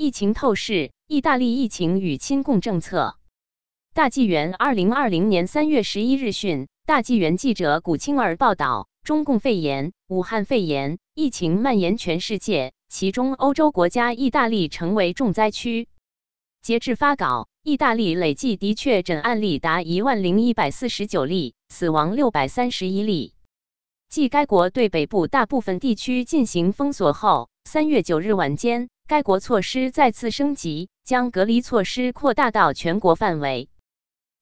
疫情透视：意大利疫情与亲共政策。大纪元二零二零年三月十一日讯，大纪元记者古青儿报道，中共肺炎、武汉肺炎疫情蔓延全世界，其中欧洲国家意大利成为重灾区。截至发稿，意大利累计的确诊案例达一万零一百四十九例，死亡六百三十一例。继该国对北部大部分地区进行封锁后，三月九日晚间，该国措施再次升级，将隔离措施扩大到全国范围。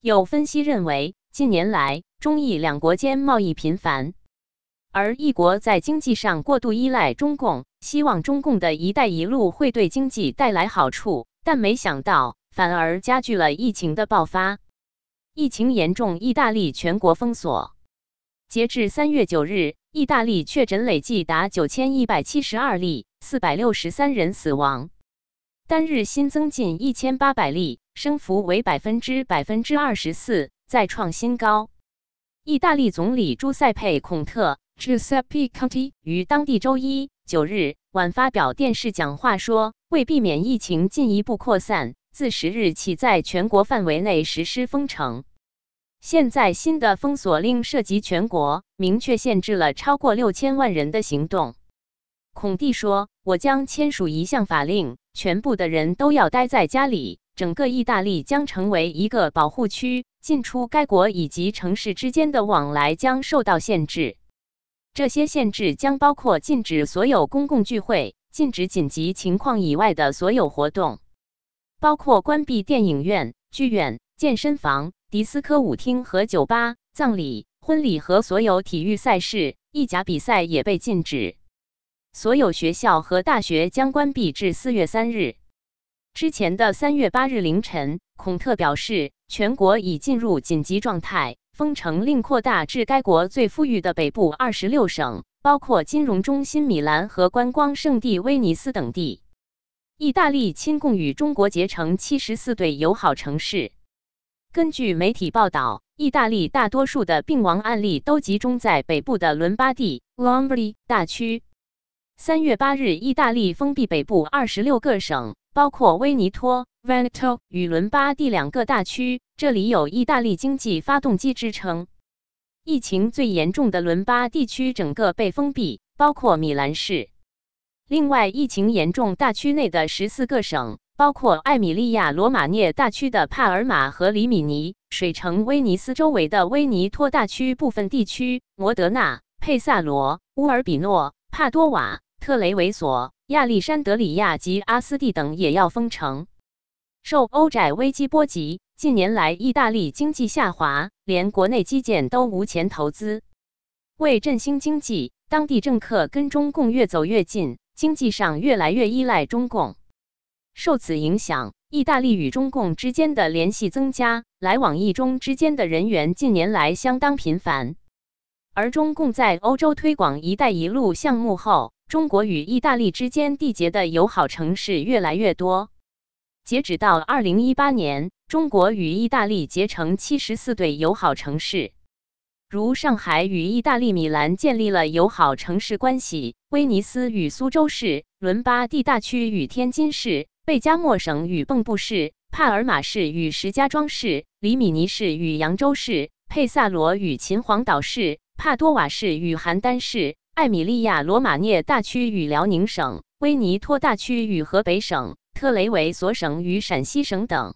有分析认为，近年来中意两国间贸易频繁，而一国在经济上过度依赖中共，希望中共的一带一路会对经济带来好处，但没想到反而加剧了疫情的爆发。疫情严重，意大利全国封锁。截至三月九日，意大利确诊累计达九千一百七十二例，四百六十三人死亡，单日新增近一千八百例。升幅为百分之百分之二十四，再创新高。意大利总理朱塞佩·孔特 （Giuseppe Conte） 于当地周一九日晚发表电视讲话说，为避免疫情进一步扩散，自十日起在全国范围内实施封城。现在新的封锁令涉及全国，明确限制了超过六千万人的行动。孔蒂说：“我将签署一项法令，全部的人都要待在家里。”整个意大利将成为一个保护区，进出该国以及城市之间的往来将受到限制。这些限制将包括禁止所有公共聚会，禁止紧急情况以外的所有活动，包括关闭电影院、剧院、健身房、迪斯科舞厅和酒吧、葬礼、婚礼和所有体育赛事。意甲比赛也被禁止。所有学校和大学将关闭至四月三日。之前的三月八日凌晨，孔特表示，全国已进入紧急状态，封城令扩大至该国最富裕的北部二十六省，包括金融中心米兰和观光圣地威尼斯等地。意大利亲共与中国结成七十四对友好城市。根据媒体报道，意大利大多数的病亡案例都集中在北部的伦巴第 （Lombardy） 大区。三月八日，意大利封闭北部二十六个省。包括威尼托 （Veneto） 与伦巴第两个大区，这里有意大利经济发动机支撑。疫情最严重的伦巴地区整个被封闭，包括米兰市。另外，疫情严重大区内的十四个省，包括艾米利亚罗马涅大区的帕尔马和里米尼、水城威尼斯周围的威尼托大区部分地区、摩德纳、佩萨罗、乌尔比诺、帕多瓦、特雷维索。亚历山德里亚及阿斯蒂等也要封城。受欧债危机波及，近年来意大利经济下滑，连国内基建都无钱投资。为振兴经济，当地政客跟中共越走越近，经济上越来越依赖中共。受此影响，意大利与中共之间的联系增加，来往意中之间的人员近年来相当频繁。而中共在欧洲推广“一带一路”项目后，中国与意大利之间缔结的友好城市越来越多。截止到二零一八年，中国与意大利结成七十四对友好城市，如上海与意大利米兰建立了友好城市关系，威尼斯与苏州市，伦巴第大区与天津市，贝加莫省与蚌埠市，帕尔马市与石家庄市，里米尼市与扬州市，佩萨罗与秦皇岛市，帕多瓦市与邯郸市。艾米利亚罗马涅大区与辽宁省、威尼托大区与河北省、特雷维索省与陕西省等。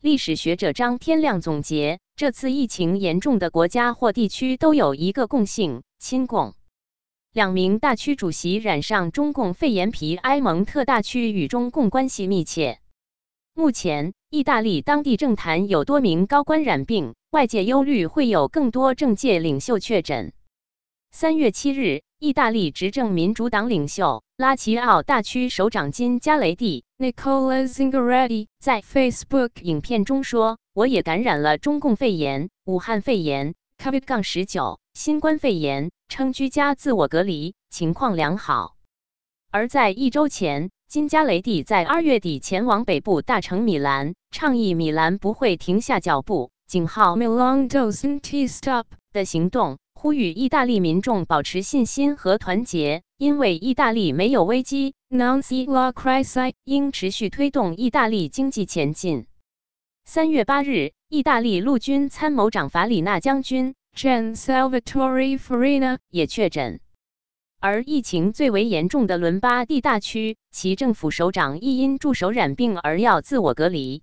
历史学者张天亮总结，这次疫情严重的国家或地区都有一个共性：亲共。两名大区主席染上中共肺炎，皮埃蒙特大区与中共关系密切。目前，意大利当地政坛有多名高官染病，外界忧虑会有更多政界领袖确诊。三月七日，意大利执政民主党领袖拉齐奥大区首长金加雷蒂 （Nicola Zingaretti） 在 Facebook 影片中说：“我也感染了中共肺炎、武汉肺炎 （COVID-19）、新冠肺炎，称居家自我隔离，情况良好。”而在一周前，金加雷蒂在二月底前往北部大城米兰，倡议米兰不会停下脚步（井号 Milan doesn't stop） 的行动。呼吁意大利民众保持信心和团结，因为意大利没有危机 Non si la crisi 应持续推动意大利经济前进。三月八日，意大利陆军参谋长法里纳将军 Gen Salvatore Farina 也确诊。而疫情最为严重的伦巴第大区，其政府首长亦因驻守染病而要自我隔离。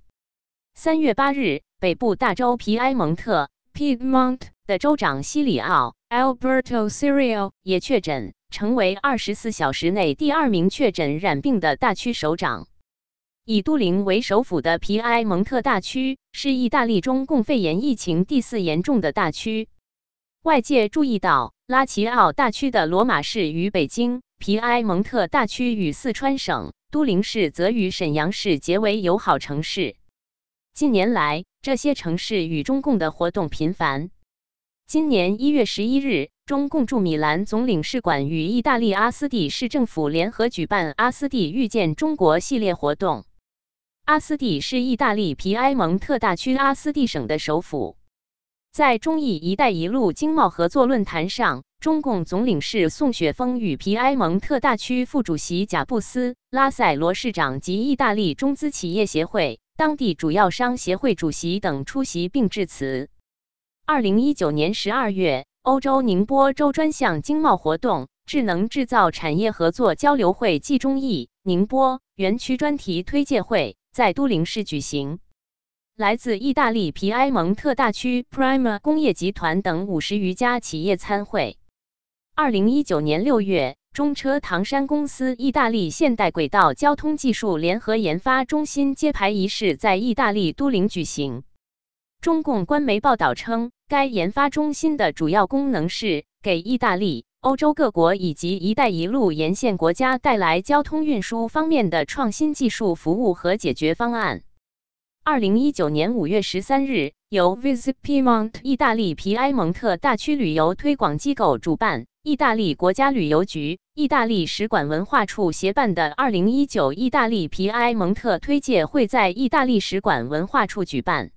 三月八日，北部大州皮埃蒙特 Piedmont 的州长西里奥 Alberto Cirio 也确诊。成为二十四小时内第二名确诊染病的大区首长。以都灵为首府的皮埃蒙特大区是意大利中共肺炎疫情第四严重的大区。外界注意到，拉齐奥大区的罗马市与北京、皮埃蒙特大区与四川省、都灵市则与沈阳市结为友好城市。近年来，这些城市与中共的活动频繁。今年一月十一日。中共驻米兰总领事馆与意大利阿斯蒂市政府联合举办“阿斯蒂遇见中国”系列活动。阿斯蒂是意大利皮埃蒙特大区阿斯蒂省的首府。在中意“一带一路”经贸合作论坛上，中共总领事宋雪峰与皮埃蒙特大区副主席贾布斯·拉塞罗市长及意大利中资企业协会、当地主要商协会主席等出席并致辞。二零一九年十二月。欧洲宁波州专项经贸活动智能制造产业合作交流会暨中意宁波园区专题推介会在都灵市举行，来自意大利皮埃蒙特大区 Prima 工业集团等五十余家企业参会。二零一九年六月，中车唐山公司意大利现代轨道交通技术联合研发中心揭牌仪式在意大利都灵举行。中共官媒报道称。该研发中心的主要功能是给意大利、欧洲各国以及“一带一路”沿线国家带来交通运输方面的创新技术服务和解决方案。二零一九年五月十三日，由 Visit Piemont 意大利皮埃蒙特大区旅游推广机构主办，意大利国家旅游局、意大利使馆文化处协办的二零一九意大利皮埃蒙特推介会在意大利使馆文化处举办。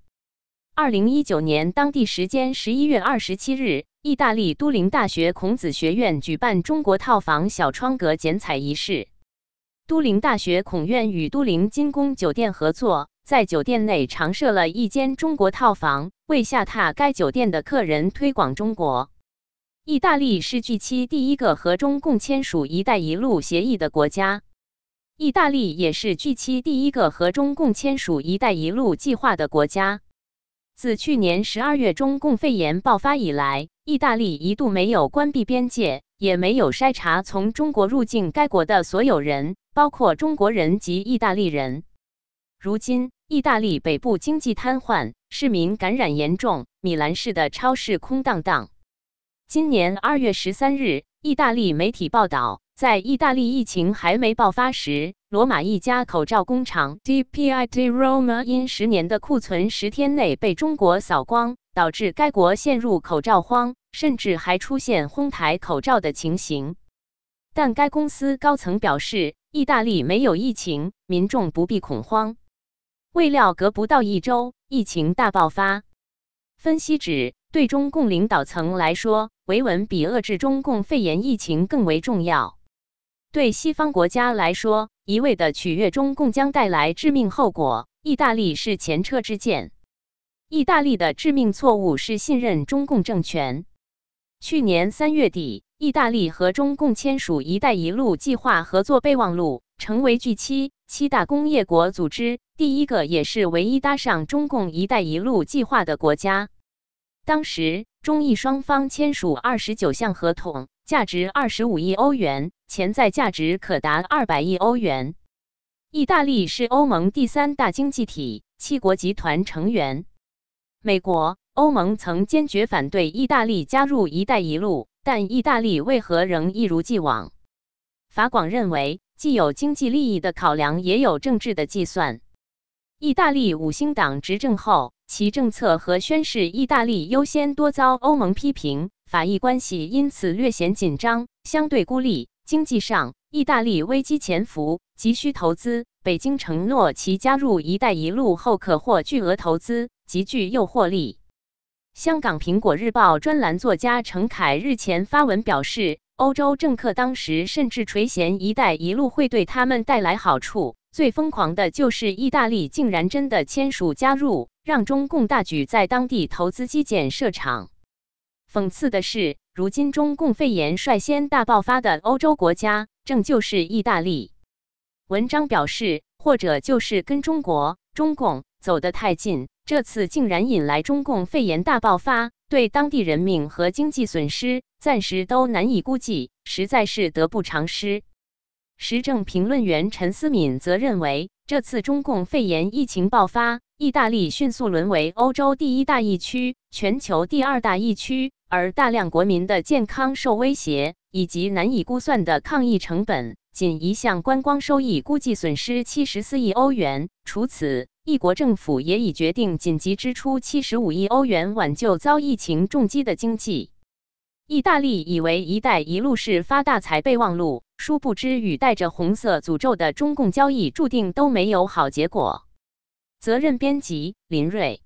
二零一九年当地时间十一月二十七日，意大利都灵大学孔子学院举办中国套房小窗格剪彩仪式。都灵大学孔院与都灵金宫酒店合作，在酒店内常设了一间中国套房，为下榻该酒店的客人推广中国。意大利是 G 七第一个和中共签署“一带一路”协议的国家，意大利也是 G 七第一个和中共签署“一带一路”计划的国家。自去年十二月中共肺炎爆发以来，意大利一度没有关闭边界，也没有筛查从中国入境该国的所有人，包括中国人及意大利人。如今，意大利北部经济瘫痪，市民感染严重，米兰市的超市空荡荡。今年二月十三日，意大利媒体报道。在意大利疫情还没爆发时，罗马一家口罩工厂 DPID Roma 因十年的库存十天内被中国扫光，导致该国陷入口罩荒，甚至还出现哄抬口罩的情形。但该公司高层表示，意大利没有疫情，民众不必恐慌。未料隔不到一周，疫情大爆发。分析指，对中共领导层来说，维稳比遏制中共肺炎疫情更为重要。对西方国家来说，一味的取悦中共将带来致命后果。意大利是前车之鉴。意大利的致命错误是信任中共政权。去年三月底，意大利和中共签署“一带一路”计划合作备忘录，成为 G7 七大工业国组织第一个也是唯一搭上中共“一带一路”计划的国家。当时，中意双方签署二十九项合同，价值二十五亿欧元。潜在价值可达二百亿欧元。意大利是欧盟第三大经济体，七国集团成员。美国、欧盟曾坚决反对意大利加入“一带一路”，但意大利为何仍一如既往？法广认为，既有经济利益的考量，也有政治的计算。意大利五星党执政后，其政策和宣誓“意大利优先”多遭欧盟批评，法意关系因此略显紧张，相对孤立。经济上，意大利危机潜伏，急需投资。北京承诺其加入“一带一路”后可获巨额投资，极具诱惑力。香港《苹果日报》专栏作家程凯日前发文表示，欧洲政客当时甚至垂涎“一带一路”会对他们带来好处。最疯狂的就是意大利竟然真的签署加入，让中共大举在当地投资基建设厂。讽刺的是，如今中共肺炎率先大爆发的欧洲国家，正就是意大利。文章表示，或者就是跟中国、中共走得太近，这次竟然引来中共肺炎大爆发，对当地人命和经济损失暂时都难以估计，实在是得不偿失。时政评论员陈思敏则认为，这次中共肺炎疫情爆发，意大利迅速沦为欧洲第一大疫区、全球第二大疫区，而大量国民的健康受威胁，以及难以估算的抗疫成本，仅一项观光收益估计损失七十四亿欧元。除此，一国政府也已决定紧急支出七十五亿欧元挽救遭疫情重击的经济。意大利以为“一带一路”是发大财备忘录。殊不知，与带着红色诅咒的中共交易，注定都没有好结果。责任编辑：林瑞。